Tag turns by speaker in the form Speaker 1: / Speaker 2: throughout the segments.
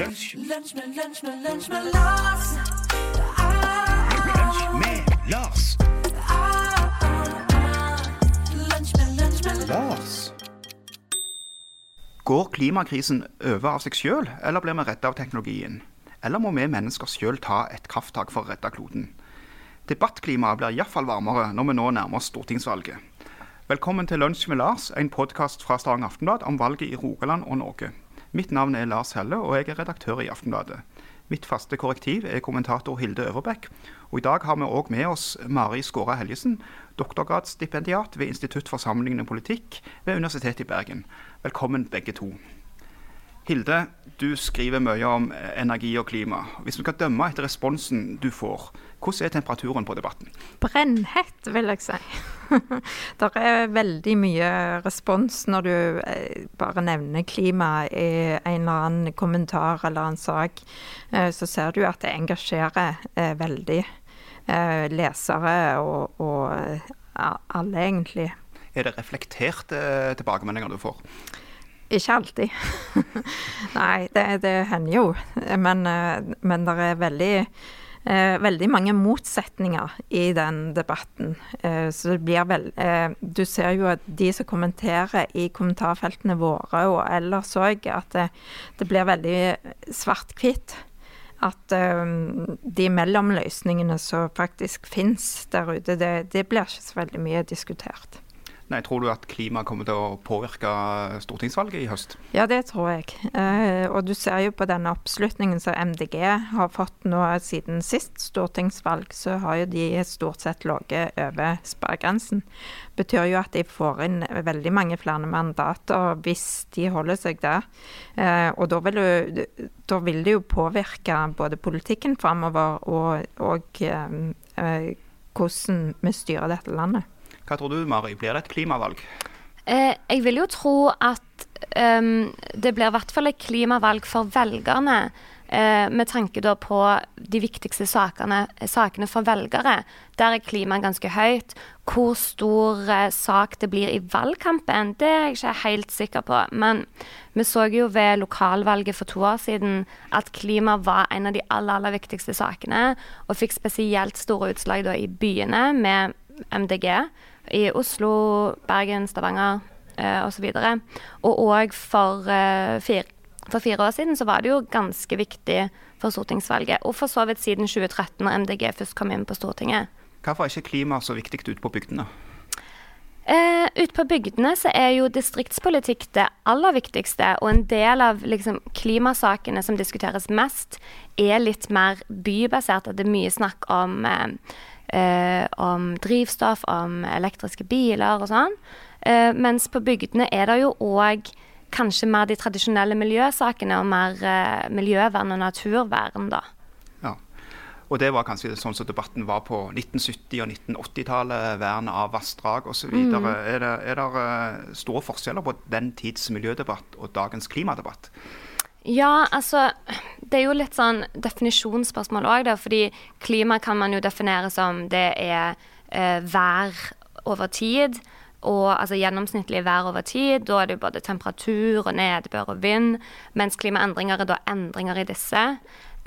Speaker 1: Lunsj,
Speaker 2: med, lunsj med, lunsj med Lars.
Speaker 1: Lunsj med Lars.
Speaker 2: Lunsj med, lunsj med
Speaker 1: Lars. Går klimakrisen over av seg sjøl, eller blir vi redda av teknologien? Eller må vi mennesker sjøl ta et krafttak for å redde kloden? Debattklimaet blir iallfall varmere når vi nå nærmer oss stortingsvalget. Velkommen til Lunsj med Lars, en podkast fra Stavanger Aftenblad om valget i Rogaland og Norge. Mitt navn er Lars Helle, og jeg er redaktør i Aftenbladet. Mitt faste korrektiv er kommentator Hilde Øverbekk. Og i dag har vi òg med oss Mari Skåra Helgesen, doktorgradsstipendiat ved Institutt for sammenlignende politikk ved Universitetet i Bergen. Velkommen begge to. Hilde, du skriver mye om eh, energi og klima. Hvis vi skal dømme etter responsen du får, hvordan er temperaturen på debatten?
Speaker 3: brennhett, vil jeg si. det er veldig mye respons når du eh, bare nevner klima i en eller annen kommentar eller en sak. Eh, så ser du at det engasjerer veldig lesere og, og alle, egentlig.
Speaker 1: Er det reflekterte tilbakemeldinger du får?
Speaker 3: Ikke alltid. Nei, det, det hender jo. Men, eh, men det er veldig, eh, veldig mange motsetninger i den debatten. Eh, så det blir vel Du ser jo at de som kommenterer i kommentarfeltene våre og ellers òg, at det, det blir veldig svart-hvitt. At de mellomløsningene som faktisk finnes der ute, det, det blir ikke så veldig mye diskutert.
Speaker 1: Nei, Tror du at klima kommer til å påvirke stortingsvalget i høst?
Speaker 3: Ja, det tror jeg. Eh, og du ser jo på denne oppslutningen som MDG har fått nå siden sist stortingsvalg, så har jo de stort sett ligget over sperregrensen. Betyr jo at de får inn veldig mange flere mandater hvis de holder seg der. Eh, og da vil, jo, da vil det jo påvirke både politikken framover og, og eh, hvordan vi styrer dette landet.
Speaker 1: Hva tror du, Mari? Blir det et klimavalg?
Speaker 4: Eh, jeg vil jo tro at um, det blir i hvert fall et klimavalg for velgerne. Eh, med tanke da på de viktigste sakene, sakene for velgere. Der er klimaet ganske høyt. Hvor stor eh, sak det blir i valgkampen, det er jeg ikke helt sikker på. Men vi så jo ved lokalvalget for to år siden at klima var en av de aller, aller viktigste sakene. Og fikk spesielt store utslag da i byene med MDG i Oslo, Bergen, Stavanger eh, osv. Og òg for, eh, fire, for fire år siden så var det jo ganske viktig for stortingsvalget. Og for så vidt siden 2013, når MDG først kom inn på Stortinget.
Speaker 1: Hvorfor er ikke klima så viktig ute på bygdene?
Speaker 4: Eh, Ute på bygdene så er jo distriktspolitikk det aller viktigste, og en del av liksom, klimasakene som diskuteres mest, er litt mer bybasert. At det er mye snakk om, eh, eh, om drivstoff, om elektriske biler og sånn. Eh, mens på bygdene er det jo òg kanskje mer de tradisjonelle miljøsakene, og mer eh, miljøvern og naturvern, da.
Speaker 1: Ja. Og det var kanskje sånn som debatten var på 1970- og 1980-tallet. Vern av vassdrag osv. Mm. Er det, er det eh, store forskjeller på den tids miljødebatt og dagens klimadebatt?
Speaker 4: Ja, altså Det er jo litt sånn definisjonsspørsmål òg, da. Fordi klima kan man jo definere som det er eh, vær over tid. Og altså gjennomsnittlig vær over tid. Da er det jo både temperatur og nedbør og vind. Mens klimaendringer er da endringer i disse.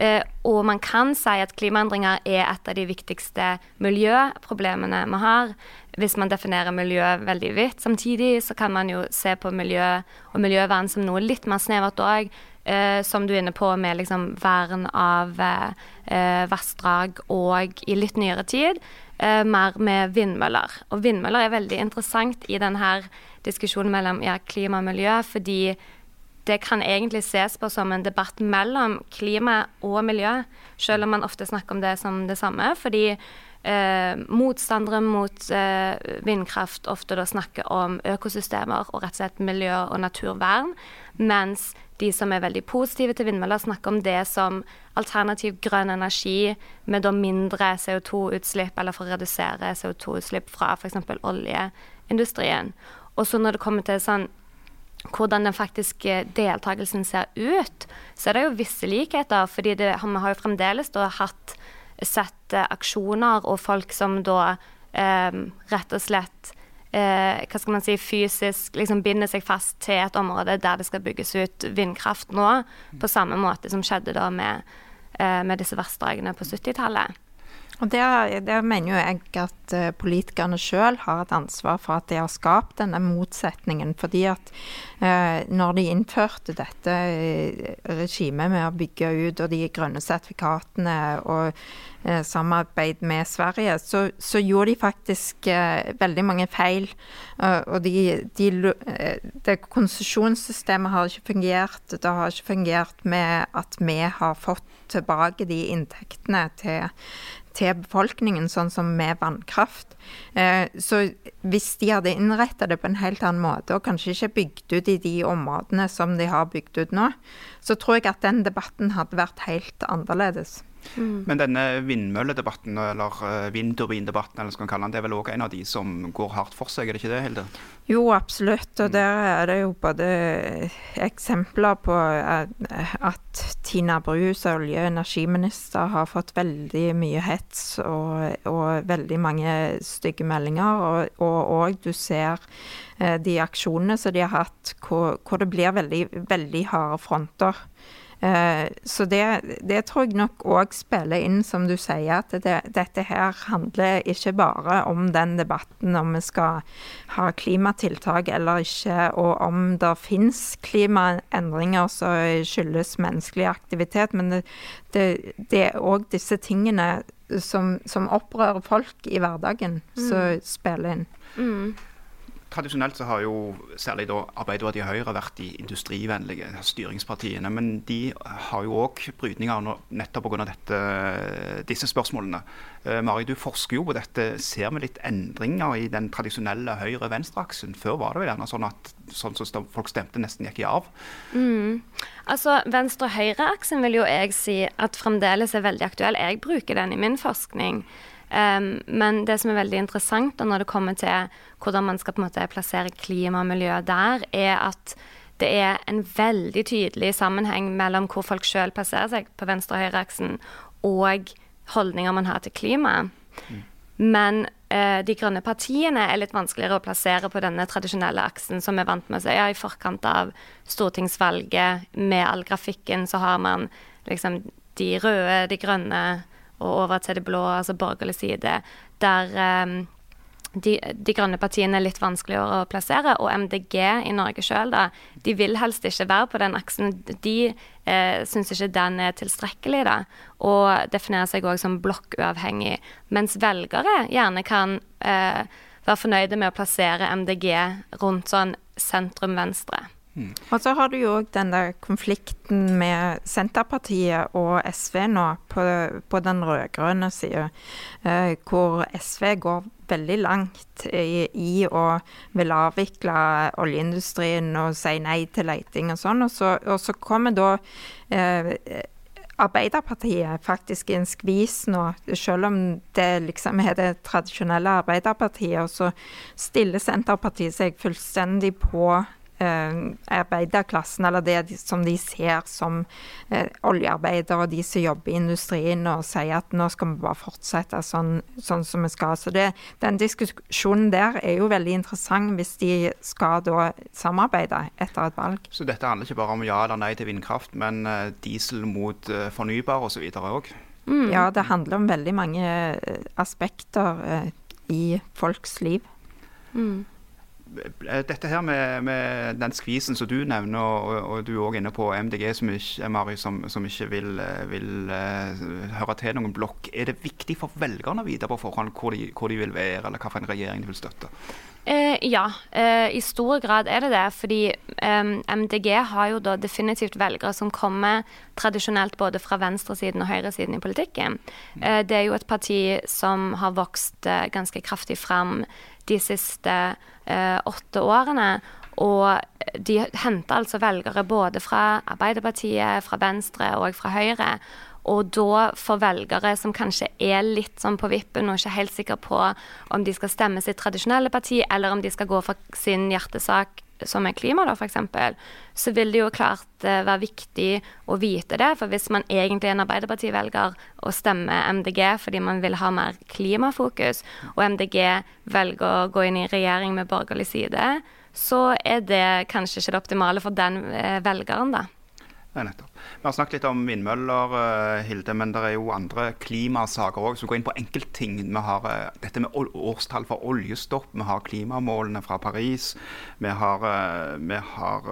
Speaker 4: Eh, og man kan si at klimaendringer er et av de viktigste miljøproblemene vi har, hvis man definerer miljø veldig vidt. Samtidig så kan man jo se på miljø og miljøvern som noe litt mer snevert òg. Eh, som du er inne på med liksom vern av eh, vassdrag og i litt nyere tid eh, mer med vindmøller. Og vindmøller er veldig interessant i denne diskusjonen mellom ja, klima og miljø, fordi det kan egentlig ses på som en debatt mellom klima og miljø, selv om man ofte snakker om det som det samme. Fordi eh, motstandere mot eh, vindkraft ofte da snakker om økosystemer og rett og slett miljø- og naturvern, mens de som er veldig positive til vindmøller, snakker om det som alternativ grønn energi med da mindre CO2-utslipp, eller for å redusere CO2-utslipp fra f.eks. oljeindustrien. Og så når det kommer til sånn hvordan den faktiske deltakelsen ser ut, så er det jo visse likheter. fordi det, vi har jo fremdeles hatt sett aksjoner og folk som da eh, rett og slett eh, hva skal man si, fysisk liksom binder seg fast til et område der det skal bygges ut vindkraft nå, på samme måte som skjedde da med, eh, med disse vassdragene på 70-tallet.
Speaker 3: Og der, der mener jo jeg at eh, politikerne sjøl har et ansvar for at de har skapt denne motsetningen. Fordi at eh, når de innførte dette eh, regimet med å bygge ut og de grønne sertifikatene og eh, samarbeid med Sverige, så, så gjorde de faktisk veldig mange feil. Og de, de, det konsesjonssystemet har ikke fungert. Det har ikke fungert med at vi har fått tilbake de inntektene til til befolkningen, sånn som med vannkraft. Eh, så hvis de hadde innretta det på en helt annen måte, og kanskje ikke bygd ut i de områdene som de har bygd ut nå, så tror jeg at den debatten hadde vært helt annerledes.
Speaker 1: Men denne vindmølledebatten, eller eh, vindturbindebatten, eller skal man kalle den, det er vel òg en av de som går hardt for seg, er det ikke det, Hilde?
Speaker 3: Jo, absolutt. Og der er det jo både eksempler på at, at Tina Bru, som olje- og energiminister, har fått veldig mye hets og, og veldig mange stygge meldinger. Og- Og du ser eh, de aksjonene som de har hatt, hvor, hvor det blir veldig, veldig harde fronter. Eh, Så det, det tror jeg nok òg spiller inn, som du sier, at det, dette her handler ikke bare om den debatten om vi skal ha klimatiltak eller ikke, og om det finnes klimaendringer som skyldes menneskelig aktivitet, men det, det, er òg disse tingene som, som opprører folk i hverdagen, som spiller inn.
Speaker 4: Mm.
Speaker 1: Tradisjonelt så har jo særlig da Arbeiderpartiet og Høyre vært de industrivennlige styringspartiene. Men de har jo òg brytninger nettopp pga. disse spørsmålene. Eh, Mari, du forsker jo på dette. Ser vi litt endringer i den tradisjonelle høyre-venstre-aksen? Før var det vel gjerne sånn at sånn som folk stemte, nesten gikk i arv.
Speaker 4: Mm. Altså, Venstre-høyre-aksen vil jo jeg si at fremdeles er veldig aktuell. Jeg bruker den i min forskning. Um, men det som er veldig interessant da, når det kommer til hvordan man skal på en måte plassere klima og miljø der, er at det er en veldig tydelig sammenheng mellom hvor folk sjøl plasserer seg på venstre- og høyreaksen, og holdninger man har til klima. Men eh, de grønne partiene er litt vanskeligere å plassere på denne tradisjonelle aksen, som vi er vant med å si. Ja, I forkant av stortingsvalget, med all grafikken, så har man liksom de røde, de grønne og over til det blå, altså borgerlig side, der um, de, de grønne partiene er litt vanskeligere å plassere, og MDG i Norge sjøl, da, de vil helst ikke være på den aksen. De eh, syns ikke den er tilstrekkelig, da, og definerer seg òg som blokkuavhengig. Mens velgere gjerne kan eh, være fornøyde med å plassere MDG rundt sånn sentrum-venstre.
Speaker 3: Og så har du jo òg den der konflikten med Senterpartiet og SV nå, på, på den rød-grønne sida, eh, hvor SV går veldig langt i, i å vil avvikle oljeindustrien og si nei til leiting og sånn. Og så, og så kommer da eh, Arbeiderpartiet faktisk i en skvis nå, selv om det liksom er det tradisjonelle Arbeiderpartiet, og så stiller Senterpartiet seg fullstendig på arbeiderklassen, eller det som de ser som eh, oljearbeidere og de som jobber i industrien, og sier at nå skal vi bare fortsette sånn, sånn som vi skal. Så det, den diskusjonen der er jo veldig interessant hvis de skal da samarbeide etter et valg.
Speaker 1: Så dette handler ikke bare om ja eller nei til vindkraft, men eh, diesel mot fornybar osv. òg.
Speaker 3: Ja, det handler om veldig mange eh, aspekter eh, i folks liv.
Speaker 4: Mm.
Speaker 1: Dette her med, med den skvisen som du nevner, og, og du er også inne på MDG, som ikke, Mari, som, som ikke vil, eh, vil uh, høre til noen blokk. Er det viktig for velgerne å vite på forhånd hvor de, hvor de vil være, eller hvilken regjering de vil støtte?
Speaker 4: Eh, ja, eh, i stor grad er det det. Fordi eh, MDG har jo da definitivt velgere som kommer tradisjonelt både fra venstresiden og høyresiden i politikken. Eh, det er jo et parti som har vokst eh, ganske kraftig fram de siste eh, åtte årene. Og de henter altså velgere både fra Arbeiderpartiet, fra Venstre og fra Høyre. Og da for velgere som kanskje er litt sånn på vippen og ikke helt sikre på om de skal stemme sitt tradisjonelle parti, eller om de skal gå for sin hjertesak som er klima, da, f.eks., så vil det jo klart eh, være viktig å vite det. For hvis man egentlig er en Arbeiderparti-velger og stemmer MDG fordi man vil ha mer klimafokus, og MDG velger å gå inn i regjering med borgerlig side, så er det kanskje ikke det optimale for den eh, velgeren, da.
Speaker 1: Nei, nettopp. Vi har snakket litt om vindmøller, eh, Hilde, men det er jo andre klimasaker òg. Så vi går inn på enkeltting. Vi har eh, dette med årstall for oljestopp, vi har klimamålene fra Paris. Vi har, eh, vi har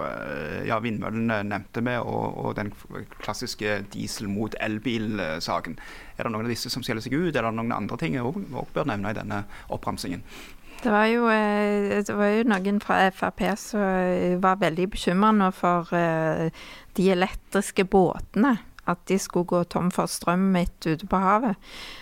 Speaker 1: ja, vindmøllene nevnte vi, og, og den klassiske diesel mot elbil-saken. Er det noen av disse som skjeller seg ut, er det noen andre ting vi òg bør nevne i denne oppramsingen?
Speaker 3: Det var jo, eh, det var jo noen fra Frp som var veldig bekymra nå for eh, de elektriske båtene. At de skulle gå tom for strøm midt ute på havet.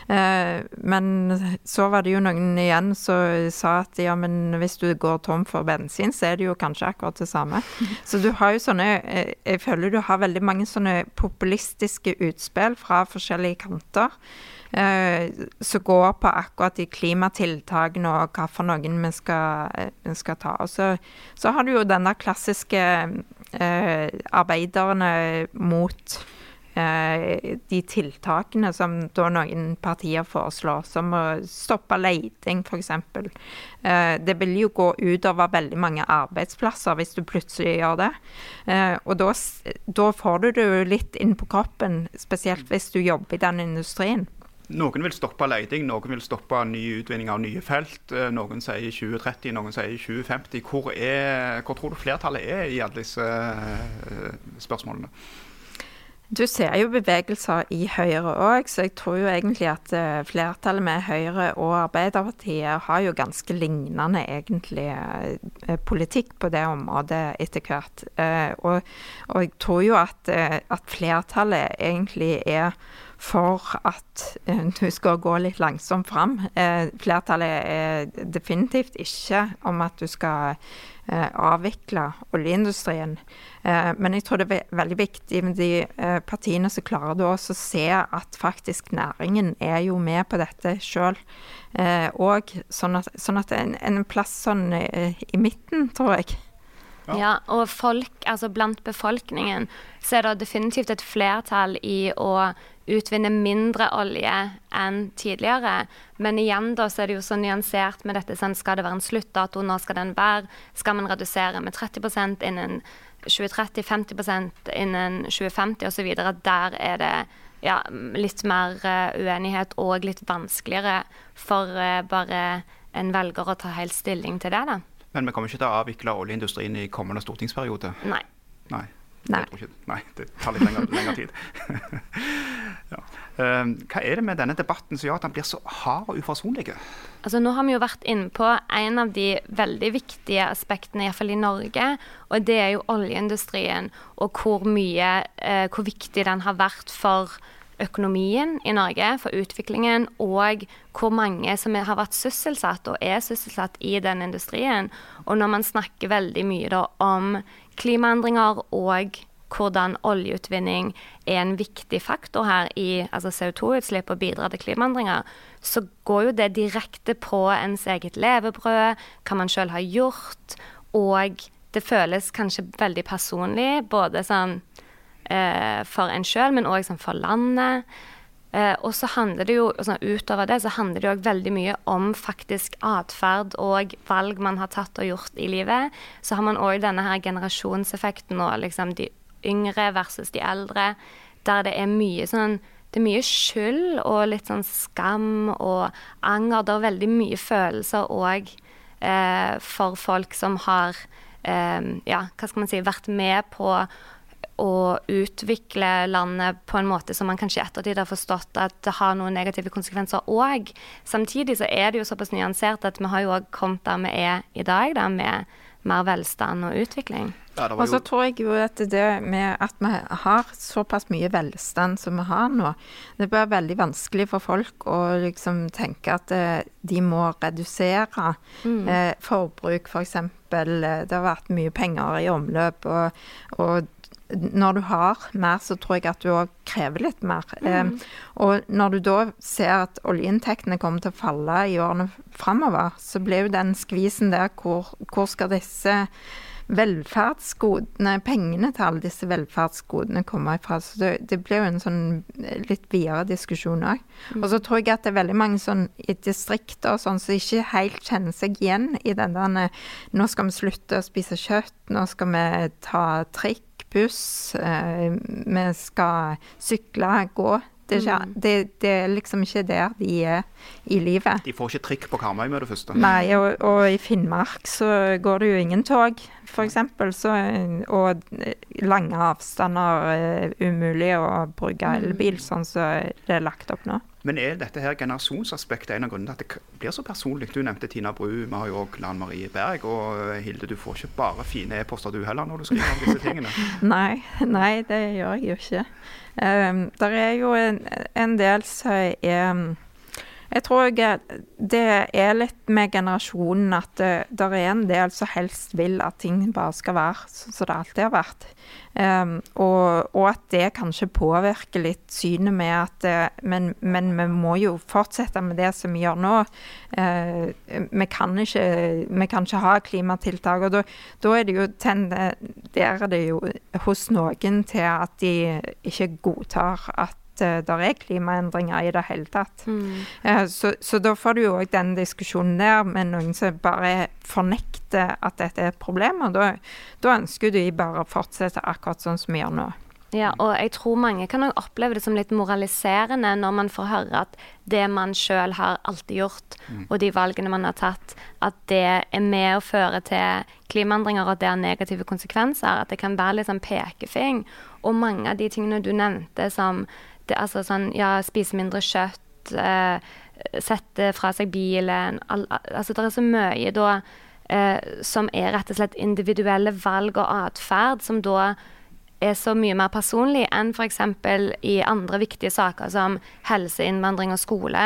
Speaker 3: Eh, Men så var det jo noen igjen som sa at ja, men hvis du går tom for bensin, så er det jo kanskje akkurat det samme. Så du har jo sånne eh, Jeg føler du har veldig mange sånne populistiske utspill fra forskjellige kanter eh, som går på akkurat de klimatiltakene og hva for noen vi skal, eh, vi skal ta. Og så, så har du jo denne klassiske eh, arbeiderne mot de tiltakene som da noen partier foreslår, som å stoppe leiting f.eks. Eh, det vil jo gå utover veldig mange arbeidsplasser hvis du plutselig gjør det. Eh, og da, da får du det jo litt inn på kroppen, spesielt hvis du jobber i den industrien.
Speaker 1: Noen vil stoppe leiting, noen vil stoppe ny utvinning av nye felt. Eh, Noen sier 2030, noen sier 2050. Hvor, er, hvor tror du flertallet er i alle disse eh, spørsmålene?
Speaker 3: Du ser jo bevegelser i Høyre òg, så jeg tror jo egentlig at eh, flertallet med Høyre og Arbeiderpartiet har jo ganske lignende egentlig eh, politikk på det området etter hvert. Eh, og, og jeg tror jo at, eh, at flertallet egentlig er for at eh, du skal gå litt langsomt fram. Eh, flertallet er definitivt ikke om at du skal avvikle oljeindustrien. Men jeg tror det er veldig viktig med de partiene som klarer å se at faktisk næringen er jo med på dette sjøl. òg. sånn at, sånn at en, en plass sånn i midten, tror jeg.
Speaker 4: Ja. og folk, altså blant befolkningen, så er det definitivt et flertall i å utvinne mindre olje enn tidligere. Men igjen da, så er det jo så nyansert med dette. Sånn, skal det være en sluttdato? Når skal den være? Skal man redusere med 30% innen 2030, 50% innen 2050 osv.? Der er det ja, litt mer uh, uenighet og litt vanskeligere for uh, bare en velger å ta helt stilling til det. da.
Speaker 1: Men vi kommer ikke til å avvikle oljeindustrien i kommende stortingsperiode.
Speaker 4: Nei.
Speaker 1: Nei.
Speaker 3: Nei.
Speaker 1: Nei, det tar litt lengre, lengre tid. ja. Eh, hva er det med denne debatten som gjør at den blir så hard og uforsonlig?
Speaker 4: Altså, nå har vi jo vært inne på en av de veldig viktige aspektene, iallfall i Norge, og det er jo oljeindustrien, og hvor mye, eh, hvor viktig den har vært for økonomien i Norge, for utviklingen, og hvor mange som har vært sysselsatt og er sysselsatt i den industrien. Og når man snakker veldig mye da om klimaendringer og hvordan oljeutvinning er en viktig faktor her i altså CO2-utslipp og bidrar til klimaendringer, så går jo det direkte på ens eget levebrød, hva man sjøl har gjort, og det føles kanskje veldig personlig, både sånn eh, for en sjøl, men òg sånn for landet. Eh, og så handler det jo, sånn, utover det, så handler det jo veldig mye om faktisk atferd og valg man har tatt og gjort i livet. Så har man òg denne her generasjonseffekten og liksom de yngre versus de eldre, der det er mye sånn det er mye skyld og litt sånn skam og anger. Det er veldig mye følelser òg eh, for folk som har eh, ja, hva skal man si, vært med på å utvikle landet på en måte som man kanskje i ettertid har forstått at det har noen negative konsekvenser òg. Samtidig så er det jo såpass nyansert at vi har jo òg kommet der vi er i dag, da, med mer velstand og utvikling.
Speaker 1: Ja,
Speaker 3: Og så tror jeg jo at det med at vi har såpass mye velstand som vi har nå, det blir veldig vanskelig for folk å liksom tenke at eh, de må redusere eh, forbruk, f.eks. Det har vært mye penger i omløp, og, og når du har mer, så tror jeg at du òg krever litt mer. Eh, og når du da ser at oljeinntektene kommer til å falle i årene framover, så blir jo den skvisen der hvor, hvor skal disse velferdsgodene, pengene til alle disse velferdsgodene komme ifra. Så det, det blir jo en sånn litt videre diskusjon òg. Og så tror jeg at det er veldig mange sånn i distrikter og sånn som ikke helt kjenner seg igjen i den der Nå skal vi slutte å spise kjøtt, nå skal vi ta trikk, buss, eh, vi skal sykle, gå. Det er, ikke, det, det er liksom ikke der de er i livet.
Speaker 1: De får ikke trikk på Karmøy med det første.
Speaker 3: Nei, og, og i Finnmark så går det jo ingen tog, f.eks. Og lange avstander er umulig å bruke elbil, sånn som det er lagt opp nå.
Speaker 1: Men er dette her generasjonsaspektet en av grunnene til at det blir så personlig? Du nevnte Tina Bru, vi har jo òg Lan Marie Berg. Og eh, Hilde, du får ikke bare fine e-poster du heller når du skriver om disse tingene.
Speaker 3: Nei, nei, det gjør jeg jo ikke. Um, der er jo en, en del som er Jeg tror det er litt med generasjonen at det der er en del som helst vil at ting bare skal være sånn som det alltid har vært. Um, og, og at det kanskje påvirker litt synet med at eh, men, men vi må jo fortsette med det som vi gjør nå. Uh, vi, kan ikke, vi kan ikke ha klimatiltak. Og da, da er det jo tenderer det jo hos noen til at de ikke godtar at eh, der er klimaendringer i det hele tatt. Eh, Så, så da får du jo òg den diskusjonen der med noen som bare fornekter at dette er et problem. Og da, da ønsker de bare å fortsette akkurat sånn som vi gjør nå.
Speaker 4: Ja, og jeg tror mange kan også oppleve det som litt moraliserende når man får høre at det man sjøl har alltid gjort, og de valgene man har tatt, at det er med å føre til klimaendringer, og at det har negative konsekvenser. At det kan være litt sånn pekefing. Og mange av de tingene du nevnte som det, altså sånn, ja, spise mindre kjøtt, eh, sette fra seg bilen al, al- Altså det er så mye da eh, som er rett og slett individuelle valg og atferd, som da er så mye mer personlig enn f.eks. i andre viktige saker som helse, innvandring og skole,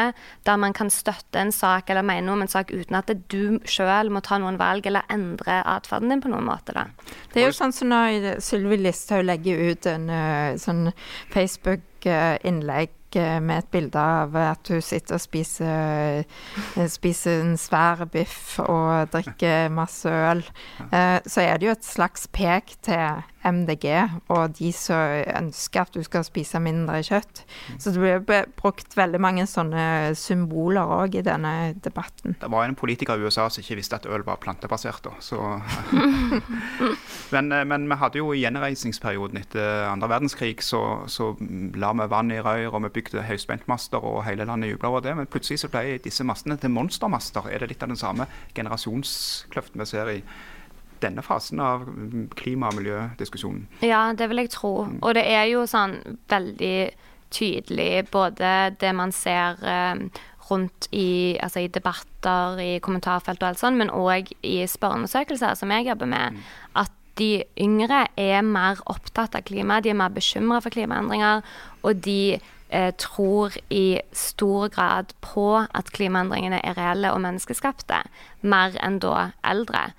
Speaker 4: der man kan støtte en sak eller mene noe om en sak uten at du sjøl må ta noen valg eller endre atferden din på noen måte. da.
Speaker 3: Det er jo sånn som når Sylvi Listhaug legger ut en eh, sånn Facebook-innlegg eh, med et bilde av at hun sitter og spiser, eh, spiser en svær biff og drikker masse øl, eh, så er det jo et slags pek til MDG og de som ønsker at du skal spise mindre kjøtt. Så det blir brukt veldig mange sånne symboler òg i denne debatten.
Speaker 1: Det var en politiker i USA som ikke visste at øl var plantebasert. Da, så. men, eh, men vi hadde jo i gjenreisningsperioden etter andre verdenskrig, så, så la vi vann i rør, og vi bygde høyspentmaster, og hele landet jubla over det. Men plutselig så ble disse mastene til monstermaster. Er det litt av den samme generasjonskløften vi ser i denne fasen av mm, klima- og miljødiskusjonen?
Speaker 4: Ja, det vil jeg tro. Og det er jo sånn veldig tydelig både det man ser eh, rundt i, altså i debatter, i kommentarfelt og alt sånt, men òg i spørreundersøkelser som jeg jobber med, at de yngre er mer opptatt av klima, de er mer bekymra for klimaendringer, og de eh, tror i stor grad på at klimaendringene er reelle og menneskeskapte, mer enn da eldre.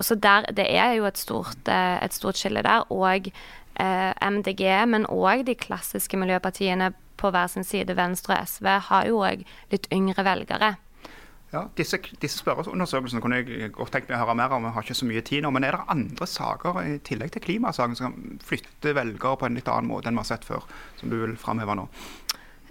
Speaker 4: Så der, det er jo et stort, eh, et stort skille der. Og eh, MDG, men òg de klassiske miljøpartiene på hver sin side, Venstre og SV, har jo òg litt yngre velgere.
Speaker 1: Ja, Disse, disse spørreundersøkelsene kunne jeg godt tenkt meg å høre mer om. Vi har ikke så mye tid nå. Men er det andre saker i tillegg til klimasaken som kan flytte velgere på en litt annen måte enn vi har sett før, som du vil framheve nå?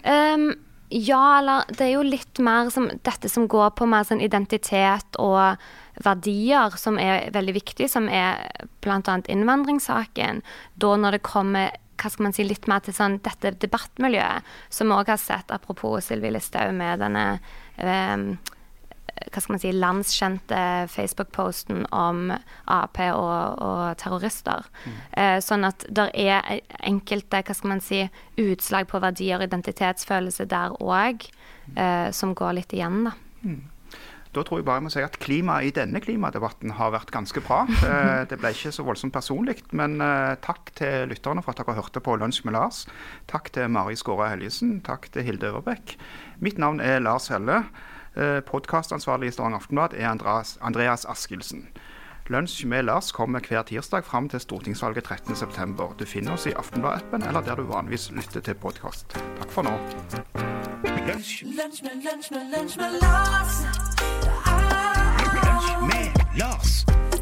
Speaker 4: Ehm, ja, eller det er jo litt mer som dette som går på mer sånn identitet og verdier, som er veldig viktig, som er bl.a. innvandringssaken. Da når det kommer hva skal man si, litt mer til sånn, dette debattmiljøet, som vi òg har sett, apropos Sylvi Listhaug med denne ehm, hva skal man si, landskjente Facebook-posten om Ap og, og terrorister. Eh, sånn at det er enkelte hva skal man si, utslag på verdier og identitetsfølelse der òg, eh, som går litt igjen, da.
Speaker 1: Da tror jeg bare jeg må si at klimaet i denne klimadebatten har vært ganske bra. Eh, Det ble ikke så voldsomt personlig, men eh, takk til lytterne for at dere hørte på Lunsj med Lars. Takk til Mari Skåre Helgesen. Takk til Hilde Øverbekk. Mitt navn er Lars Helle. Podkastansvarlig i Stavanger Aftenblad er Andreas, Andreas Askildsen. Lunsj med Lars kommer hver tirsdag fram til stortingsvalget 13.9. Du finner oss i Aftenblad-appen eller der du vanligvis lytter til podkast. Takk for nå.
Speaker 2: Lunsj med Lars. Lunsj med
Speaker 1: Lars.